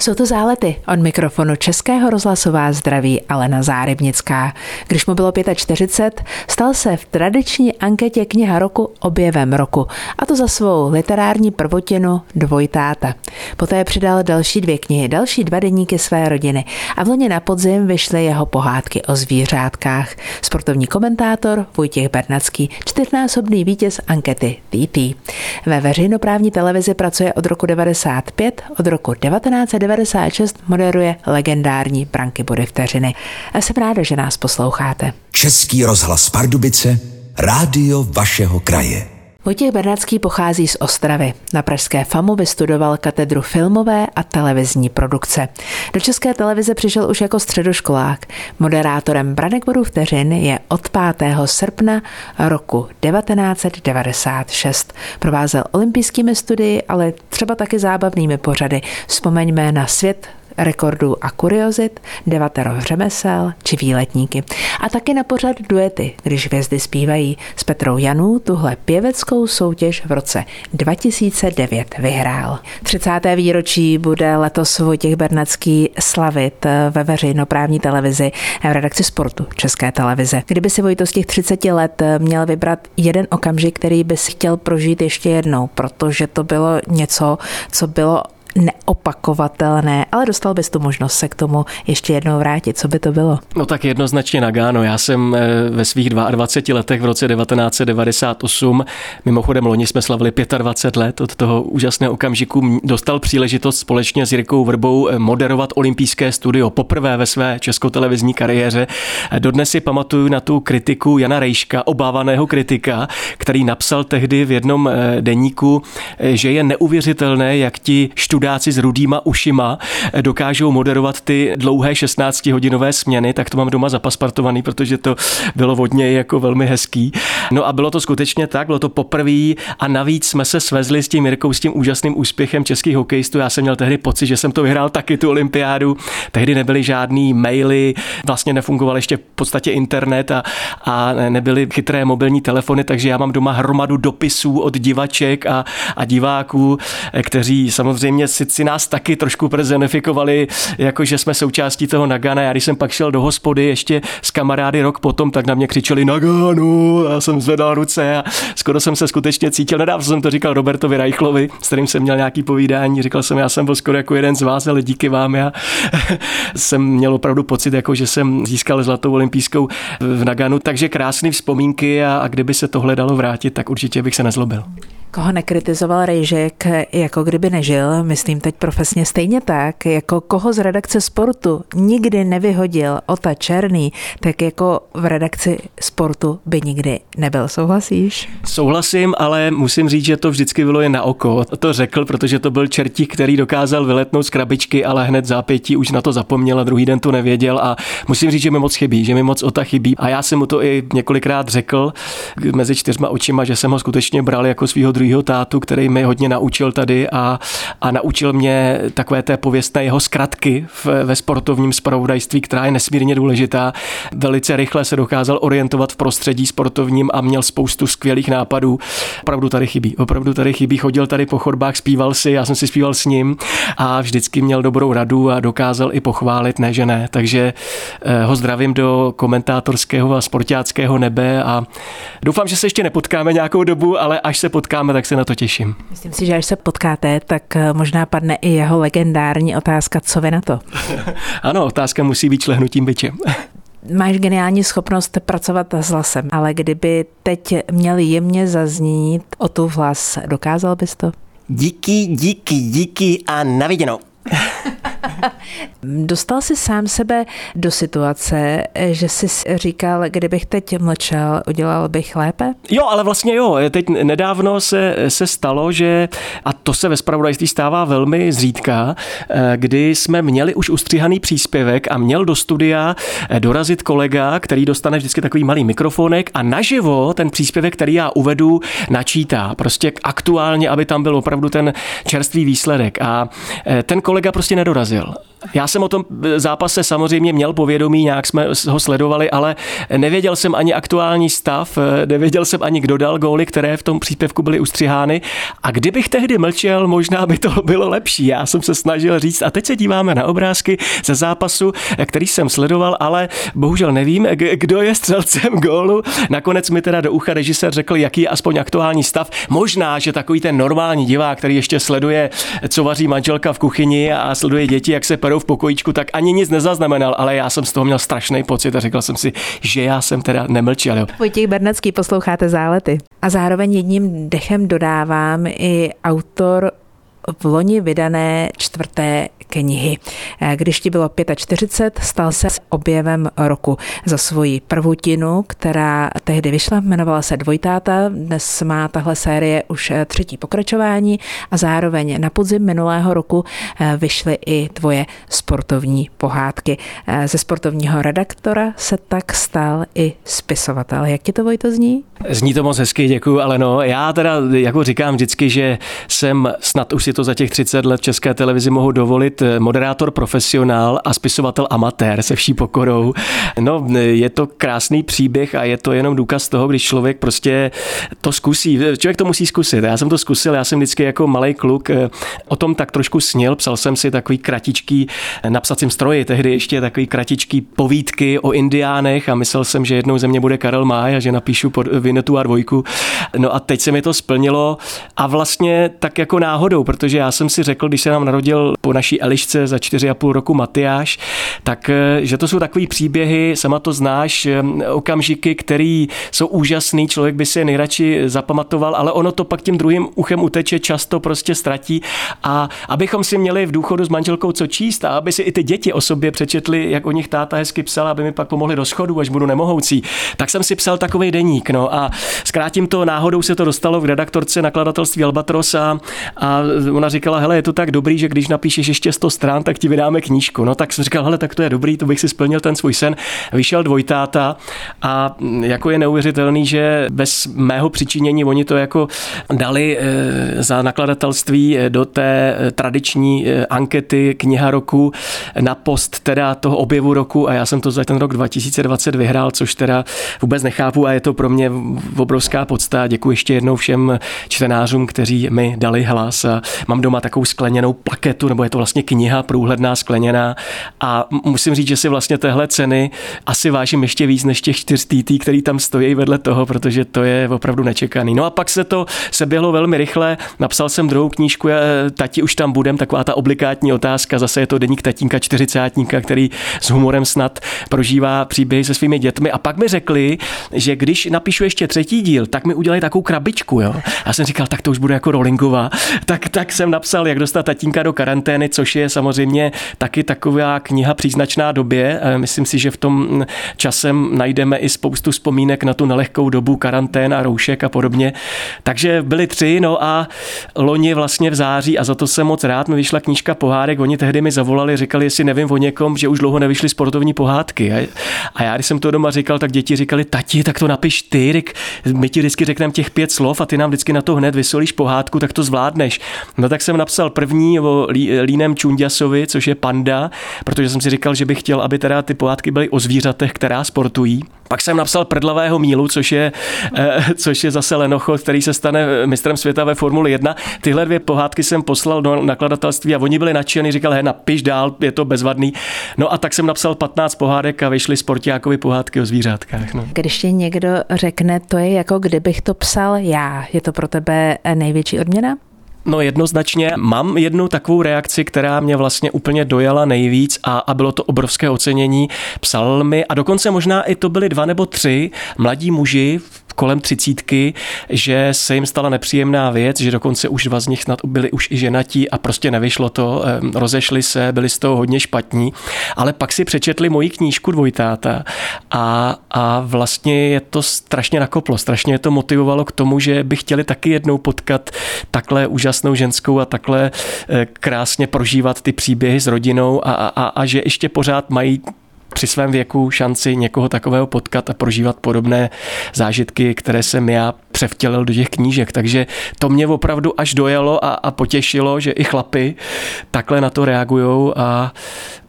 Jsou to zálety. Od mikrofonu Českého rozhlasová zdraví Alena Zárybnická. Když mu bylo 45, stal se v tradiční anketě kniha roku objevem roku. A to za svou literární prvotinu Dvojtáta. Poté přidal další dvě knihy, další dva deníky své rodiny. A v loni na podzim vyšly jeho pohádky o zvířátkách. Sportovní komentátor Vojtěch Bernacký, čtyřnásobný vítěz ankety TT. Ve veřejnoprávní televizi pracuje od roku 95, od roku 1990 96 moderuje legendární Branky body vteřiny. A jsem ráda, že nás posloucháte. Český rozhlas Pardubice, rádio vašeho kraje. Vojtěch Bernardský pochází z Ostravy. Na Pražské FAMu vystudoval katedru filmové a televizní produkce. Do České televize přišel už jako středoškolák. Moderátorem Branek bodů vteřin je od 5. srpna roku 1996. Provázel olympijskými studii, ale třeba taky zábavnými pořady. Vzpomeňme na svět rekordů a kuriozit, devatero řemesel či výletníky. A taky na pořad duety, když hvězdy zpívají. S Petrou Janů tuhle pěveckou soutěž v roce 2009 vyhrál. 30. výročí bude letos Vojtěch Bernacký slavit ve veřejnoprávní televizi v redakci sportu České televize. Kdyby si Vojto z těch 30 let měl vybrat jeden okamžik, který bys chtěl prožít ještě jednou, protože to bylo něco, co bylo neopakovatelné, ale dostal bys tu možnost se k tomu ještě jednou vrátit. Co by to bylo? No tak jednoznačně Nagano. Já jsem eh, ve svých 22 letech v roce 1998, mimochodem loni jsme slavili 25 let od toho úžasného okamžiku, dostal příležitost společně s Jirkou Vrbou eh, moderovat olympijské studio poprvé ve své českotelevizní kariéře. Dodnes si pamatuju na tu kritiku Jana Rejška, obávaného kritika, který napsal tehdy v jednom eh, deníku, že je neuvěřitelné, jak ti študenti chudáci s rudýma ušima dokážou moderovat ty dlouhé 16-hodinové směny, tak to mám doma zapaspartovaný, protože to bylo vodně jako velmi hezký. No a bylo to skutečně tak, bylo to poprvé a navíc jsme se svezli s tím Mirkou, s tím úžasným úspěchem českých hokejistů. Já jsem měl tehdy pocit, že jsem to vyhrál taky tu olympiádu. Tehdy nebyly žádný maily, vlastně nefungoval ještě v podstatě internet a, a nebyly chytré mobilní telefony, takže já mám doma hromadu dopisů od divaček a, a diváků, kteří samozřejmě si, nás taky trošku prezenifikovali, jako že jsme součástí toho Nagana. Já když jsem pak šel do hospody ještě s kamarády rok potom, tak na mě křičeli Naganu, já jsem zvedal ruce a skoro jsem se skutečně cítil. Nedávno jsem to říkal Robertovi Rajchlovi, s kterým jsem měl nějaký povídání. Říkal jsem, já jsem byl skoro jako jeden z vás, ale díky vám já jsem měl opravdu pocit, jako že jsem získal zlatou olympijskou v Naganu. Takže krásné vzpomínky a, a kdyby se tohle dalo vrátit, tak určitě bych se nezlobil. Koho nekritizoval Rejžek, jako kdyby nežil, myslím teď profesně stejně tak, jako koho z redakce sportu nikdy nevyhodil Ota Černý, tak jako v redakci sportu by nikdy nebyl. Souhlasíš? Souhlasím, ale musím říct, že to vždycky bylo jen na oko. To řekl, protože to byl čertík, který dokázal vyletnout z krabičky, ale hned zápětí už na to zapomněl a druhý den to nevěděl a musím říct, že mi moc chybí, že mi moc Ota chybí. A já jsem mu to i několikrát řekl mezi čtyřma očima, že jsem ho skutečně bral jako svého druhého tátu, který mi hodně naučil tady a, a naučil mě takové té pověstné jeho zkratky v, ve sportovním spravodajství, která je nesmírně důležitá. Velice rychle se dokázal orientovat v prostředí sportovním a měl spoustu skvělých nápadů. Opravdu tady chybí, opravdu tady chybí. Chodil tady po chodbách, zpíval si, já jsem si zpíval s ním a vždycky měl dobrou radu a dokázal i pochválit, ne že ne. Takže eh, ho zdravím do komentátorského a sportáckého nebe a doufám, že se ještě nepotkáme nějakou dobu, ale až se potkáme, potkáme, tak se na to těším. Myslím si, že až se potkáte, tak eh, možná padne i jeho legendární otázka, co vy na to? ano, otázka musí být šlehnutím byčem. Máš geniální schopnost pracovat s hlasem, ale kdyby teď měl jemně zaznít o tu hlas, dokázal bys to? Díky, díky, díky a naviděnou. Dostal jsi sám sebe do situace, že jsi říkal, kdybych teď mlčel, udělal bych lépe? Jo, ale vlastně jo. Teď nedávno se, se stalo, že, a to se ve spravodajství stává velmi zřídka, eh, kdy jsme měli už ustříhaný příspěvek a měl do studia eh, dorazit kolega, který dostane vždycky takový malý mikrofonek a naživo ten příspěvek, který já uvedu, načítá. Prostě aktuálně, aby tam byl opravdu ten čerstvý výsledek. A eh, ten kolega prostě nedorazil. Já jsem o tom zápase samozřejmě měl povědomí, nějak jsme ho sledovali, ale nevěděl jsem ani aktuální stav, nevěděl jsem ani kdo dal góly, které v tom příspěvku byly ustřihány. A kdybych tehdy mlčel, možná by to bylo lepší. Já jsem se snažil říct, a teď se díváme na obrázky ze zápasu, který jsem sledoval, ale bohužel nevím, kdo je střelcem gólu. Nakonec mi teda do ucha režisér řekl, jaký je aspoň aktuální stav. Možná, že takový ten normální divák, který ještě sleduje, co vaří manželka v kuchyni a sleduje děti, jak se perou v pokojíčku, tak ani nic nezaznamenal, ale já jsem z toho měl strašný pocit a řekl jsem si, že já jsem teda nemlčel. Vojtěch Bernecký, posloucháte zálety. A zároveň jedním dechem dodávám i autor v loni vydané čtvrté knihy. Když ti bylo 45, stal se objevem roku za svoji prvutinu, která tehdy vyšla, jmenovala se Dvojtáta. Dnes má tahle série už třetí pokračování a zároveň na podzim minulého roku vyšly i tvoje sportovní pohádky. Ze sportovního redaktora se tak stal i spisovatel. Jak ti to Vojto zní? Zní to moc hezky, děkuji, ale no, já teda jako říkám vždycky, že jsem snad už si to za těch 30 let České televizi mohu dovolit eh, moderátor profesionál a spisovatel amatér se vší pokorou. No, je to krásný příběh a je to jenom důkaz toho, když člověk prostě to zkusí. Člověk to musí zkusit. Já jsem to zkusil, já jsem vždycky jako malý kluk eh, o tom tak trošku snil. Psal jsem si takový kratičký na psacím stroji, tehdy ještě takový kratičký povídky o indiánech a myslel jsem, že jednou ze mě bude Karel Máj a že napíšu pod Vinetu a dvojku. No a teď se mi to splnilo a vlastně tak jako náhodou, protože já jsem si řekl, když se nám narodil po naší Elišce za 4,5 roku Matyáš, tak eh, že to jsou takový příběhy, sama to znáš, eh, okamžiky, které jsou úžasný, člověk by si je nejradši zapamatoval, ale ono to pak tím druhým uchem uteče, často prostě ztratí a abychom si měli v důchodu s manželkou co číst a aby si i ty děti o sobě přečetli, jak o nich táta hezky psal, aby mi pak pomohli do schodu, až budu nemohoucí, tak jsem si psal takový deník. No a zkrátím to, náhodou se to dostalo v redaktorce nakladatelství Albatros a, a ona říkala, hele, je to tak dobrý, že když napíšeš ještě 100 stran, tak ti vydáme knížku. No tak jsem říkal, hele, tak to je dobrý, to bych si splnil ten svůj sen. Vyšel dvojtáta a jako je neuvěřitelný, že bez mého přičinění oni to jako dali eh, za nakladatelství eh, do té eh, tradiční ankety kniha roku na post teda toho objevu roku a já jsem to za ten rok 2020 vyhrál, což teda vůbec nechápu a je to pro mě obrovská podsta. Děkuji ještě jednou všem čtenářům, kteří mi dali hlas. A mám doma takovou skleněnou plaketu, nebo je to vlastně kniha průhledná skleněná a musím říct, že si vlastně téhle ceny asi vážím ještě víc než těch čtyř TT, který tam stojí vedle toho, protože to je opravdu nečekaný. No a pak se to se běhlo velmi rychle, napsal jsem druhou knížku, tati už tam budem, taková ta obligátní otázka, zase je to deník tatínka čtyřicátníka, který s humorem snad prožívá příběhy se svými dětmi a pak mi řekli, že když napíšu ještě třetí díl, tak mi udělají takovou krabičku, jo. Já jsem říkal, tak to už bude jako rollingová. Tak, tak jsem napsal, jak dostat tatínka do karantény, což je samozřejmě taky taková kniha příznačná době. Myslím si, že v tom časem najdeme i spoustu vzpomínek na tu nelehkou dobu karantén a roušek a podobně. Takže byly tři, no a loni vlastně v září a za to jsem moc rád, mi vyšla knížka Pohádek, oni tehdy mi zavolali, říkali, jestli nevím o někom, že už dlouho nevyšly sportovní pohádky. A já, když jsem to doma říkal, tak děti říkali, tati, tak to napiš ty, my ti vždycky řekneme těch pět slov a ty nám vždycky na to hned vysolíš pohádku, tak to zvládneš. No tak jsem napsal první o Línem Čundiasovi, což je panda, protože jsem si říkal, že bych chtěl, aby teda ty pohádky byly o zvířatech, která sportují. Pak jsem napsal Prdlavého mílu, což je, eh, což je zase Lenochod, který se stane mistrem světa ve Formuli 1. Tyhle dvě pohádky jsem poslal do nakladatelství a oni byli nadšení, říkali, he, napiš dál, je to bezvadný. No a tak jsem napsal 15 pohádek a vyšly sportiákovi pohádky o zvířátkách. No. Když ti někdo řekne, to je jako kdybych to psal já, je to pro tebe největší odměna? No jednoznačně mám jednu takovou reakci, která mě vlastně úplně dojala nejvíc a, a bylo to obrovské ocenění. Psal mi a dokonce možná i to byly dva nebo tři mladí muži kolem třicítky, že se jim stala nepříjemná věc, že dokonce už dva z nich snad byli už i ženatí a prostě nevyšlo to, rozešli se, byli z toho hodně špatní, ale pak si přečetli moji knížku Dvojtáta a, a vlastně je to strašně nakoplo, strašně je to motivovalo k tomu, že by chtěli taky jednou potkat takhle úžasnou ženskou a takhle eh, krásně prožívat ty příběhy s rodinou a, a, a že ještě pořád mají při svém věku šanci někoho takového potkat a prožívat podobné zážitky, které jsem já převtělil do těch knížek, takže to mě opravdu až dojelo a, a potěšilo, že i chlapy takhle na to reagují a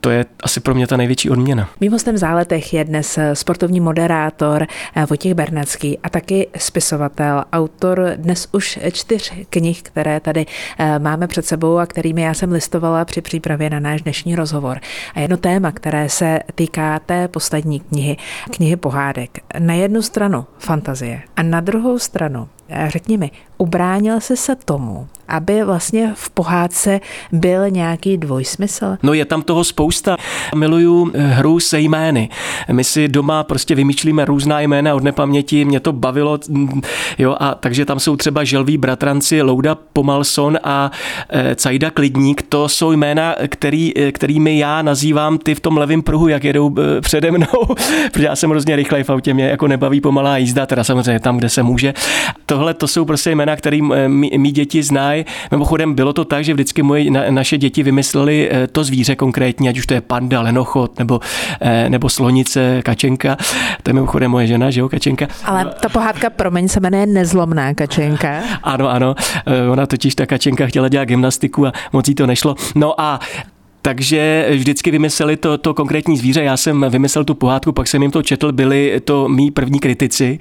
to je asi pro mě ta největší odměna. Mým v záletech je dnes sportovní moderátor Vojtěch Bernacký a taky spisovatel, autor dnes už čtyř knih, které tady eh, máme před sebou a kterými já jsem listovala při přípravě na náš dnešní rozhovor. A jedno téma, které se týká té poslední knihy, knihy pohádek. Na jednu stranu fantazie a na druhou stranu eh, řekni mi, ubránil jsi se tomu, aby vlastně v pohádce byl nějaký dvojsmysl? No je tam toho spousta. Miluju eh, hru se jmény. My si doma prostě vymýšlíme různá jména od nepaměti, mě to bavilo, mm, jo, a takže tam jsou třeba želví bratranci Louda Pomalson a e, Cajda Klidník, to jsou jména, který, eh, kterými já nazývám ty v tom levém pruhu, jak jedou přede mnou, protože já jsem hrozně rychlej v autě, mě jako nebaví pomalá jízda, teda samozřejmě tam, kde se může. Tohle to jsou prostě jména, které mý děti znají Mimochodem bylo to tak, že vždycky moje, na, naše děti vymysleli eh, to zvíře konkrétně, ať už to je panda, lenochod nebo, eh, nebo slonice, kačenka. To je mimochodem moje žena, že jo, kačenka. Ale ta pohádka, promiň, se jmenuje Nezlomná kačenka. Ano, ano. Eh, ona totiž ta kačenka chtěla dělat gymnastiku a moc jí to nešlo. No a takže vždycky vymysleli to, to konkrétní zvíře. Já jsem vymyslel tu pohádku, pak jsem jim to četl, byli to mý první kritici.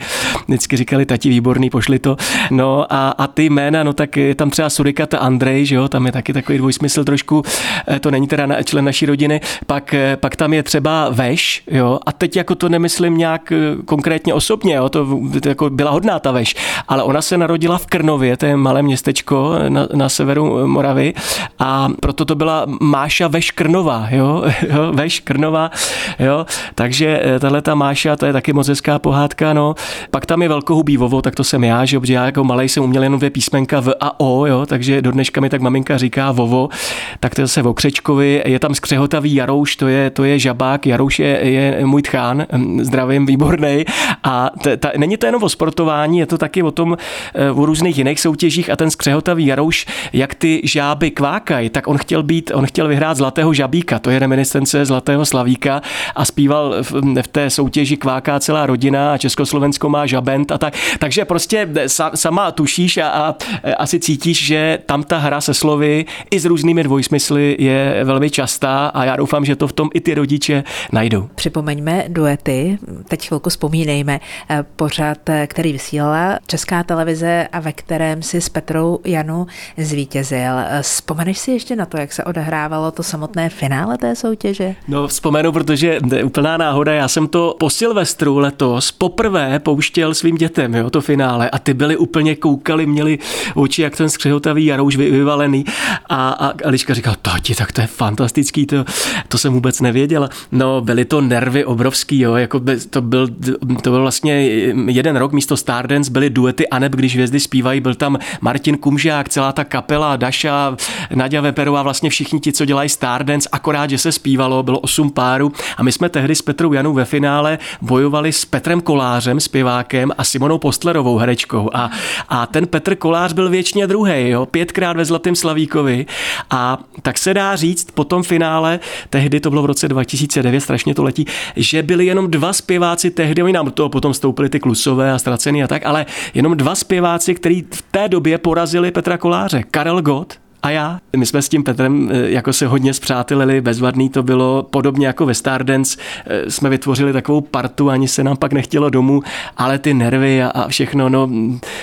Vždycky říkali, tati výborný, pošli to. No a, a ty jména, no tak je tam třeba Surikata Andrej, že jo, tam je taky takový dvojsmysl trošku, eh, to není teda na, člen naší rodiny. Pak, eh, pak tam je třeba Veš, jo, a teď jako to nemyslím nějak eh, konkrétně osobně, jo, to, to jako byla hodná ta Veš, ale ona se narodila v Krnově, to je malé městečko na, na severu Moravy a proto to byla Máša Veš Krnová, jo, jo Veš Krnová, jo, takže eh, tahle ta Máša, to je taky moc hezká pohádka, no. Pak tam je velkohubý Vovo, tak to jsem já, že, protože já jako malej jsem uměl jenom dvě písmenka V a O, jo, takže do dneška mi tak maminka říká Vovo, tak to je zase o Křečkovi, je tam skřehotavý Jarouš, to je, to je žabák, Jarouš je, je můj tchán, hm, zdravím, výborný. A t, ta, není to jenom o sportování, je to taky o tom, eh, o různých jiných soutěžích a ten skřehotavý Jarouš, jak ty žáby kvákají, tak on chtěl být, on chtěl vyhrát Zlatého žabíka, to je reminiscence Zlatého slavíka a zpíval v, té soutěži Kváká celá rodina a Československo má žabent a tak. Takže prostě sa, sama tušíš a, a asi cítíš, že tam ta hra se slovy i s různými dvojsmysly je velmi častá a já doufám, že to v tom i ty rodiče najdou. Připomeňme duety, teď chvilku vzpomínejme, eh, pořad, eh, který vysílala Česká televize a ve kterém si s Petrou Janu zvítězil. Eh, vzpomeneš si ještě na to, jak se odehrávalo to samotné finále té soutěže? No vzpomenu, protože je úplná náhoda, já jsem to po Silvestru letos poprvé pouštěl svým dětem, jo, to finále a ty byli úplně koukali, měli oči jak ten skřehotavý jarouš vyvalený a, a Eliška říkala, tati, tak to je fantastický, to, to jsem vůbec nevěděla. No byly to nervy obrovský, jo, jako by, to byl, to byl vlastně jeden rok místo Stardance byly duety Aneb, když hvězdy zpívají, byl tam Martin Kumžák, celá ta kapela, Daša, Nadia Veperová, vlastně všichni ti, co dělají Stardance, akorát, že se zpívalo, bylo osm párů. A my jsme tehdy s Petrou Janou ve finále bojovali s Petrem Kolářem, zpěvákem a Simonou Postlerovou herečkou. A, a ten Petr Kolář byl věčně druhý, jo, pětkrát ve Zlatém Slavíkovi. A tak se dá říct po tom finále, tehdy to bylo v roce 2009, strašně to letí, že byli jenom dva zpěváci tehdy, oni nám toho potom stoupili ty klusové a ztracený a tak, ale jenom dva zpěváci, kteří v té době porazili Petra Koláře. Karel Gott a já. My jsme s tím Petrem eh, jako se hodně zpřátelili, bezvadný to bylo, podobně jako ve Stardance eh, jsme vytvořili takovou partu, ani se nám pak nechtělo domů, ale ty nervy a, a všechno, no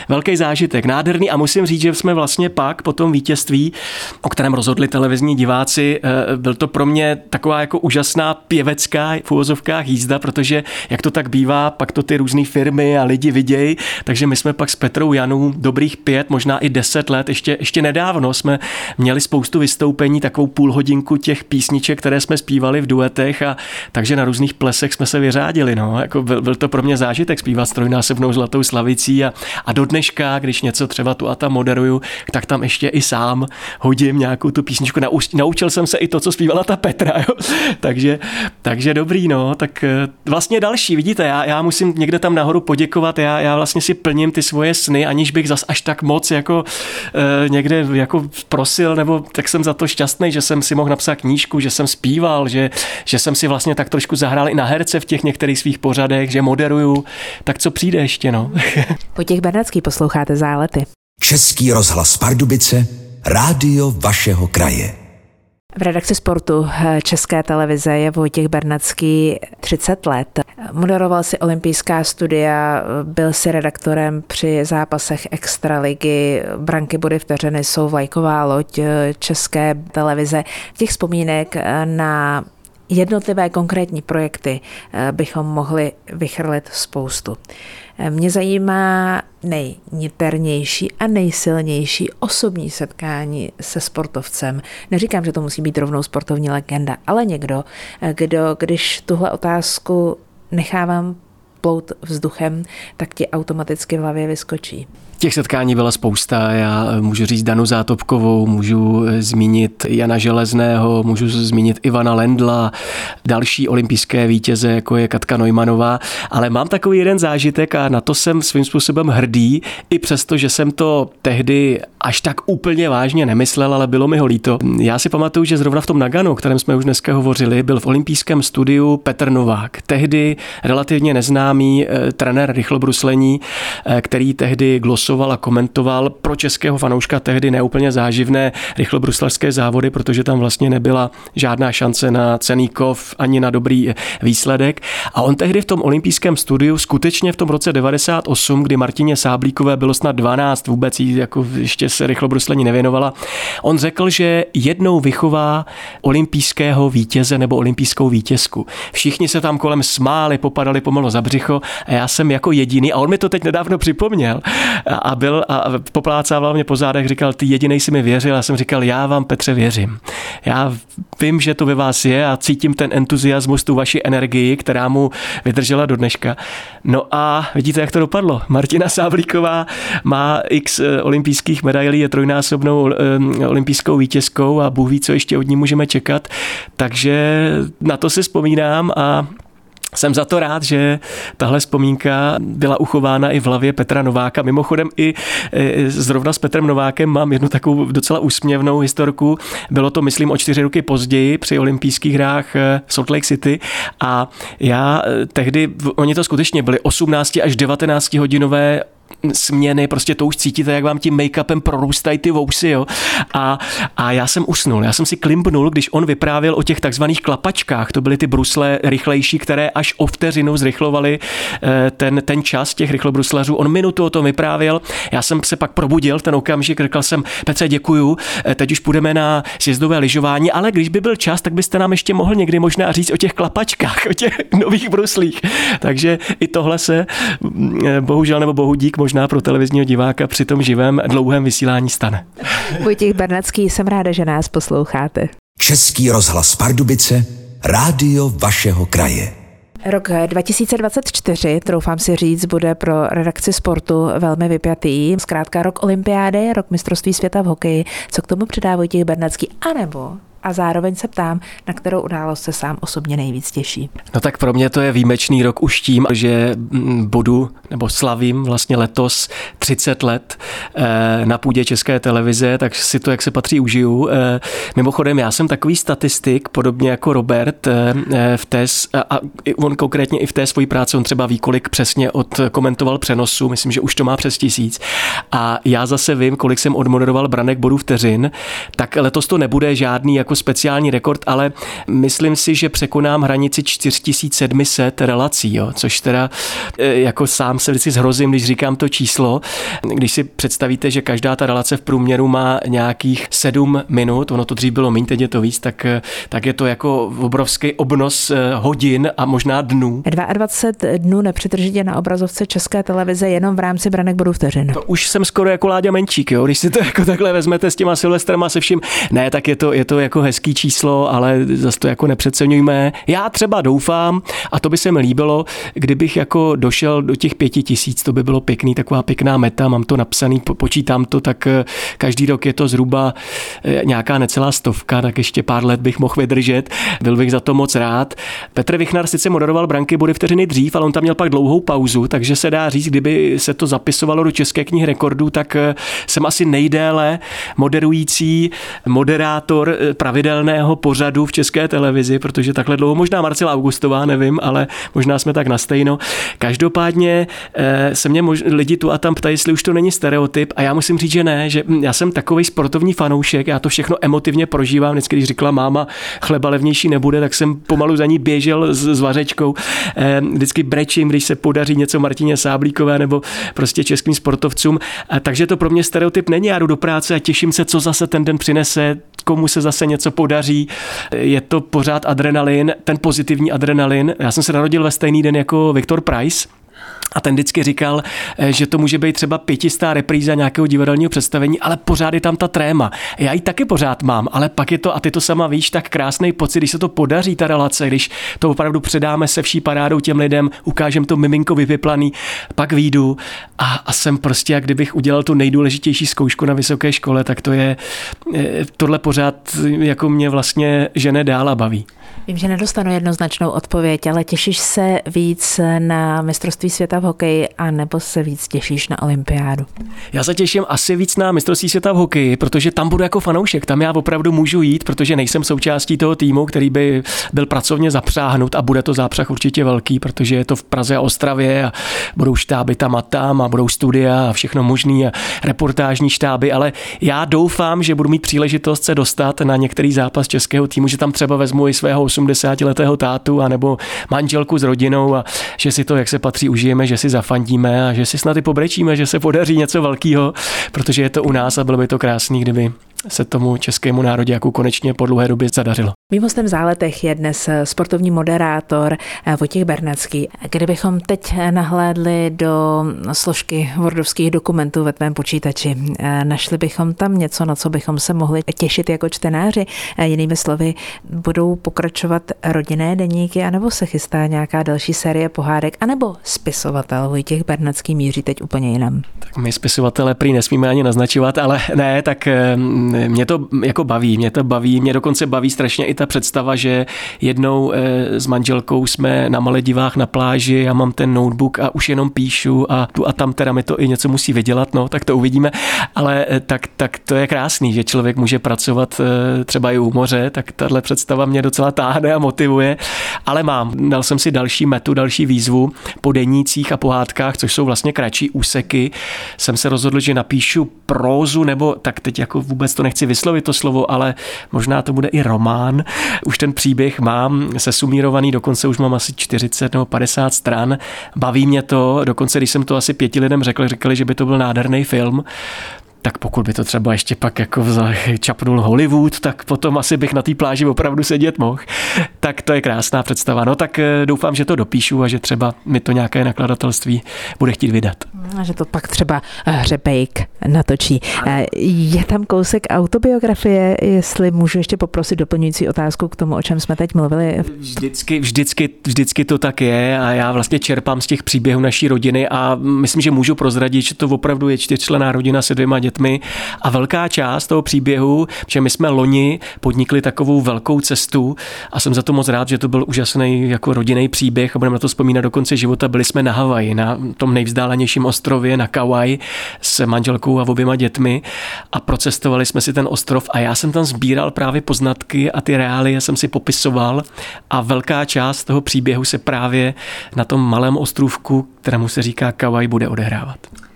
velký zážitek, nádherný. A musím říct, že jsme vlastně pak po tom vítězství, o kterém rozhodli televizní diváci, eh, byl to pro mě taková jako úžasná pěvecká v úvozovkách jízda, protože jak to tak bývá, pak to ty různé firmy a lidi vidějí, takže my jsme pak s Petrou Janou dobrých pět, možná i deset let, ještě, ještě nedávno jsme měli spoustu vystoupení, takovou půl hodinku těch písniček, které jsme zpívali v duetech a takže na různých plesech jsme se vyřádili. No. Jako byl, byl, to pro mě zážitek zpívat strojnásobnou zlatou slavicí a, a do dneška, když něco třeba tu a tam moderuju, tak tam ještě i sám hodím nějakou tu písničku. Nauč, naučil jsem se i to, co zpívala ta Petra. Jo. takže, takže dobrý, no. Tak eh, vlastně další, vidíte, já, já musím někde tam nahoru poděkovat, já, já vlastně si plním ty svoje sny, aniž bych zas až tak moc jako e, někde jako prosil, nebo tak jsem za to šťastný, že jsem si mohl napsat knížku, že jsem zpíval, že, že jsem si vlastně tak trošku zahrál i na herce v těch některých svých pořadech, že moderuju. Tak co přijde ještě, no? Po těch Bernardský posloucháte zálety. Český rozhlas Pardubice, rádio vašeho kraje. V redakci sportu České televize je Vojtěch Bernadský 30 let. Moderoval si olympijská studia, byl si redaktorem při zápasech Extraligy, branky body vteřiny jsou vlajková loď České televize. Těch vzpomínek na jednotlivé konkrétní projekty bychom mohli vychrlit spoustu. Mě zajímá nejniternější a nejsilnější osobní setkání se sportovcem. Neříkám, že to musí být rovnou sportovní legenda, ale někdo, kdo, když tuhle otázku nechávám plout vzduchem, tak ti automaticky v hlavě vyskočí. Těch setkání byla spousta. Já eh, můžu říct Danu Zátopkovou, můžu eh, zmínit Jana Železného, můžu zmínit Ivana Lendla, další olympijské vítěze, jako je Katka Neumanová, ale mám takový jeden zážitek a na to jsem svým způsobem hrdý, i přesto, že jsem to tehdy až tak úplně vážně nemyslel, ale bylo mi ho líto. Já si pamatuju, že zrovna v tom Naganu, o kterém jsme už dneska hovořili, byl v olympijském studiu Petr Novák, tehdy relativně neznámý eh, trenér rychlobruslení, který tehdy glosoval a komentoval pro českého fanouška tehdy neúplně záživné rychlobruslařské závody, protože tam vlastně nebyla žádná šance na cený kov ani na dobrý výsledek. A on tehdy v tom olympijském studiu skutečně v tom roce 98, kdy Martině Sáblíkové bylo snad 12 vůbec jí jako ještě se rychlobruslení nevěnovala. On řekl, že jednou vychová olympijského vítěze nebo olympijskou vítězku. Všichni se tam kolem smáli, popadali pomalu za břicho a já jsem jako jediný, a on mi to teď nedávno připomněl a byl a poplácával mě po zádech, říkal, ty jediný si mi věřil, já jsem říkal, já vám Petře věřím. Já vím, že to ve vás je a cítím ten entuziasmus, tu vaši energii, která mu vydržela do dneška. No a vidíte, jak to dopadlo. Martina Sáblíková má x eh, olympijských medailí, je trojnásobnou eh, olympijskou vítězkou a Bůh ví, co ještě od ní můžeme čekat. Takže na to si vzpomínám a jsem za to rád, že tahle vzpomínka byla uchována i v hlavě Petra Nováka. Mimochodem i e, zrovna s Petrem Novákem mám jednu takovou docela úsměvnou historku. Bylo to, myslím, o čtyři roky později při olympijských hrách e, v Salt Lake City a já e, tehdy, oni to skutečně byly 18 až 19 hodinové směny, prostě to už cítíte, jak vám tím make-upem prorůstají ty vousy, jo. A, a já jsem usnul, já jsem si klimpnul, když on vyprávěl o těch takzvaných klapačkách, to byly ty brusle rychlejší, které až o vteřinu zrychlovaly eh, ten, ten čas těch rychlobruslařů. On minutu o tom vyprávěl, já jsem se pak probudil ten okamžik, řekl jsem, Petře, děkuju, eh, teď už půjdeme na sjezdové lyžování, ale když by byl čas, tak byste nám ještě mohl někdy možná říct o těch klapačkách, o těch nových bruslích. Takže i tohle se, mm, eh, bohužel nebo bohu dík, možná pro televizního diváka při tom živém dlouhém vysílání stane. Vojtěch Bernacký, jsem ráda, že nás posloucháte. Český rozhlas Pardubice, rádio vašeho kraje. Rok 2024, troufám si říct, bude pro redakci sportu velmi vypjatý. Zkrátka rok olympiády, rok mistrovství světa v hokeji. Co k tomu přidá Vojtěch Bernacký? A nebo a zároveň se ptám, na kterou událost se sám osobně nejvíc těší. No tak pro mě to je výjimečný rok už tím, že mm, budu nebo slavím vlastně letos 30 let eh, na půdě České televize, tak si to, jak se patří, užiju. Eh, mimochodem, já jsem takový statistik, podobně jako Robert, eh, v té, a on konkrétně i v té svojí práci, on třeba ví, kolik přesně odkomentoval přenosu, myslím, že už to má přes tisíc. A já zase vím, kolik jsem odmoderoval branek bodů vteřin, tak letos to nebude žádný jako speciální rekord, ale myslím si, že překonám hranici 4700 relací, jo, což teda jako sám se vždycky zhrozím, když říkám to číslo. Když si představíte, že každá ta relace v průměru má nějakých 7 minut, ono to dřív bylo méně, teď je to víc, tak, tak je to jako obrovský obnos eh, hodin a možná dnů. 22 dnů nepřetržitě na obrazovce České televize jenom v rámci branek budou vteřin. To už jsem skoro jako Láďa Menčík, jo? když si to jako takhle vezmete s těma Silvestrama se vším. Ne, tak je to, je to jako jako hezký číslo, ale zase to jako nepřeceňujme. Já třeba doufám, a to by se mi líbilo, kdybych jako došel do těch pěti tisíc, to by bylo pěkný, taková pěkná meta, mám to napsaný, počítám to, tak eh, každý rok je to zhruba eh, nějaká necelá stovka, tak ještě pár let bych mohl vydržet. Byl bych za to moc rád. Petr Vichnar sice moderoval branky body vteřiny dřív, ale on tam měl pak dlouhou pauzu, takže se dá říct, kdyby se to zapisovalo do České knihy rekordů, tak eh, jsem asi nejdéle moderující moderátor pravidelného pořadu v české televizi, protože takhle dlouho, možná Marcela Augustová, nevím, ale možná jsme tak na stejno. Každopádně eh, se mě mož, lidi tu a tam ptají, jestli už to není stereotyp a já musím říct, že ne, že hm, já jsem takový sportovní fanoušek, já to všechno emotivně prožívám, vždycky, když říkala máma, chleba levnější nebude, tak jsem pomalu za ní běžel s, s vařečkou. Vždycky brečím, když se podaří něco Martině Sáblíkové nebo prostě českým sportovcům. Takže to pro mě stereotyp není. Já jdu do práce a těším se, co zase ten den přinese, komu se zase něco podaří. Je to pořád adrenalin, ten pozitivní adrenalin. Já jsem se narodil ve stejný den jako Viktor Price, a ten vždycky říkal, eh, že to může být třeba pětistá repríza nějakého divadelního představení, ale pořád je tam ta tréma. Já ji taky pořád mám, ale pak je to, a ty to sama víš, tak krásný pocit, když se to podaří, ta relace, když to opravdu předáme se vší parádou těm lidem, ukážem to miminko vypiplaný, pak výjdu a, a jsem prostě, jak kdybych udělal tu nejdůležitější zkoušku na vysoké škole, tak to je, eh, tohle pořád jako mě vlastně žene dál a baví. Vím, že nedostanu jednoznačnou odpověď, ale těšíš se víc na mistrovství světa v hokeji a nebo se víc těšíš na olympiádu? Já se těším asi víc na mistrovství světa v hokeji, protože tam budu jako fanoušek, tam já opravdu můžu jít, protože nejsem součástí toho týmu, který by byl pracovně zapřáhnut a bude to zápřah určitě velký, protože je to v Praze a Ostravě a budou štáby tam a tam a budou studia a všechno možný a reportážní štáby, ale já doufám, že budu mít příležitost se dostat na některý zápas českého týmu, že tam třeba vezmu i svého 80-letého tátu a nebo manželku s rodinou a že si to, jak se patří, užijeme, že si zafandíme a že si snad i pobrečíme, že se podaří něco velkého, protože je to u nás a bylo by to krásný, kdyby se tomu českému národě jako konečně po dlouhé době zadařilo. Mým hostem v záletech je dnes sportovní moderátor eh, Vojtěch Bernacký. Kdybychom teď nahlédli do složky wordovských dokumentů ve tvém počítači, eh, našli bychom tam něco, na co bychom se mohli těšit jako čtenáři. Eh, jinými slovy, budou pokračovat rodinné deníky, anebo se chystá nějaká další série pohádek, anebo spisovatel Vojtěch Bernacký míří teď úplně jinam. Tak my spisovatele prý nesmíme ani naznačovat, ale ne, tak mě to jako baví, mě to baví, mě dokonce baví strašně i ta představa, že jednou eh, s manželkou jsme na Maledivách na pláži, já mám ten notebook a už jenom píšu a tu a tam teda mi to i něco musí vydělat, no, tak to uvidíme, ale eh, tak, tak to je krásný, že člověk může pracovat eh, třeba i u moře, tak tahle představa mě docela táhne a motivuje, ale mám, dal jsem si další metu, další výzvu. Po denících a pohádkách, což jsou vlastně kratší úseky, jsem se rozhodl, že napíšu prózu nebo tak teď jako vůbec to nechci vyslovit to slovo, ale možná to bude i román. Už ten příběh mám sesumírovaný, dokonce už mám asi 40 nebo 50 stran. Baví mě to, dokonce když jsem to asi pěti lidem řekl, řekli, že by to byl nádherný film tak pokud by to třeba ještě pak jako čapnul Hollywood, tak potom asi bych na té pláži opravdu sedět mohl. Tak to je krásná představa. No tak eh, doufám, že to dopíšu a že třeba mi to nějaké nakladatelství bude chtít vydat. A že to pak třeba Hřebejk natočí. Eh, je tam kousek autobiografie, jestli můžu ještě poprosit doplňující otázku k tomu, o čem jsme teď mluvili. Vždycky, vždycky, vždycky to tak je a já vlastně čerpám z těch příběhů naší rodiny a myslím, že můžu prozradit, že to opravdu je čtyřčlená rodina se dvěma dětmi dětmi a velká část toho příběhu, že my jsme loni podnikli takovou velkou cestu a jsem za to moc rád, že to byl úžasný jako rodinný příběh a budeme na to vzpomínat do konce života. Byli jsme na Havaji, na tom nejvzdálenějším ostrově, na Kauai s manželkou a oběma dětmi a procestovali jsme si ten ostrov a já jsem tam sbíral právě poznatky a ty reálie jsem si popisoval a velká část toho příběhu se právě na tom malém ostrovku, kterému se říká Kauai, bude odehrávat.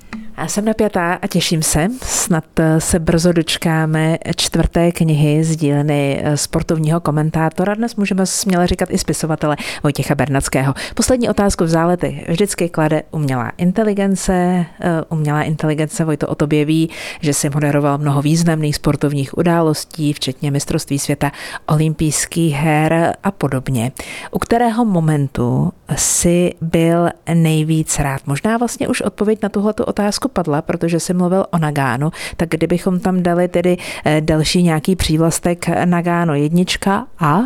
Já jsem napjatá a těším se. Snad eh, se brzo dočkáme čtvrté knihy z dílny eh, sportovního komentátora. Dnes můžeme směle říkat i spisovatele Vojtěcha Bernackého. Poslední otázku v zálety vždycky klade umělá inteligence. Eh, umělá inteligence Vojto o tobě ví, že si moderoval mnoho významných sportovních událostí, včetně mistrovství světa, olympijských her a podobně. U kterého momentu si byl nejvíc rád? Možná vlastně už odpověď na tuhletu otázku padla, protože si mluvil o Nagánu, tak kdybychom tam dali tedy eh, další nějaký přívlastek Nagáno jednička a?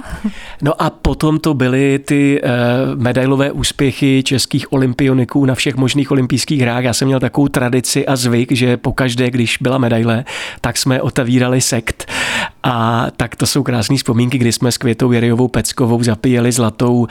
No a potom to byly ty eh, medailové úspěchy českých olympioniků na všech možných olympijských hrách. Já jsem měl takovou tradici a zvyk, že pokaždé, když byla medaile, tak jsme otevírali sekt. A tak to jsou krásné vzpomínky, kdy jsme s Květou Jerejovou Peckovou zapíjeli zlatou,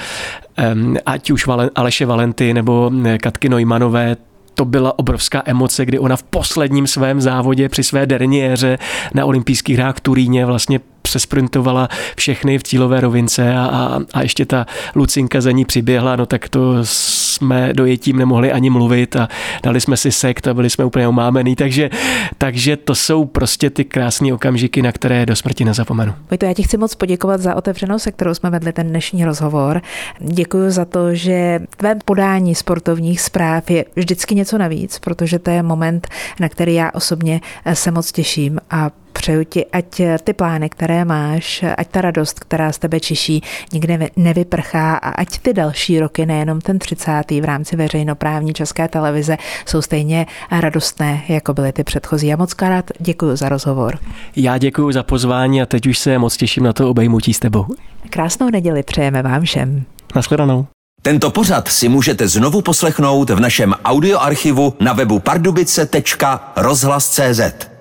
ať už Aleše Valenty nebo eh, Katky Neumanové, to byla obrovská emoce, kdy ona v posledním svém závodě při své derniéře na olympijských hrách v Turíně vlastně přesprintovala všechny v cílové rovince a, a, a ještě ta Lucinka za ní přiběhla, no tak to jsme dojetím nemohli ani mluvit a dali jsme si sekt a byli jsme úplně umámený, takže, takže to jsou prostě ty krásné okamžiky, na které do smrti nezapomenu. Vojto, já ti chci moc poděkovat za otevřenou se kterou jsme vedli ten dnešní rozhovor. Děkuji za to, že tvé podání sportovních zpráv je vždycky něco navíc, protože to je moment, na který já osobně se moc těším a přeju ti, ať ty plány, které máš, ať ta radost, která z tebe čiší, nikde nevyprchá a ať ty další roky, nejenom ten 30. v rámci veřejnoprávní české televize, jsou stejně radostné, jako byly ty předchozí. Já moc krát děkuji za rozhovor. Já děkuji za pozvání a teď už se moc těším na to obejmutí s tebou. Krásnou neděli přejeme vám všem. Naschledanou. Tento pořad si můžete znovu poslechnout v našem audioarchivu na webu pardubice.rozhlas.cz.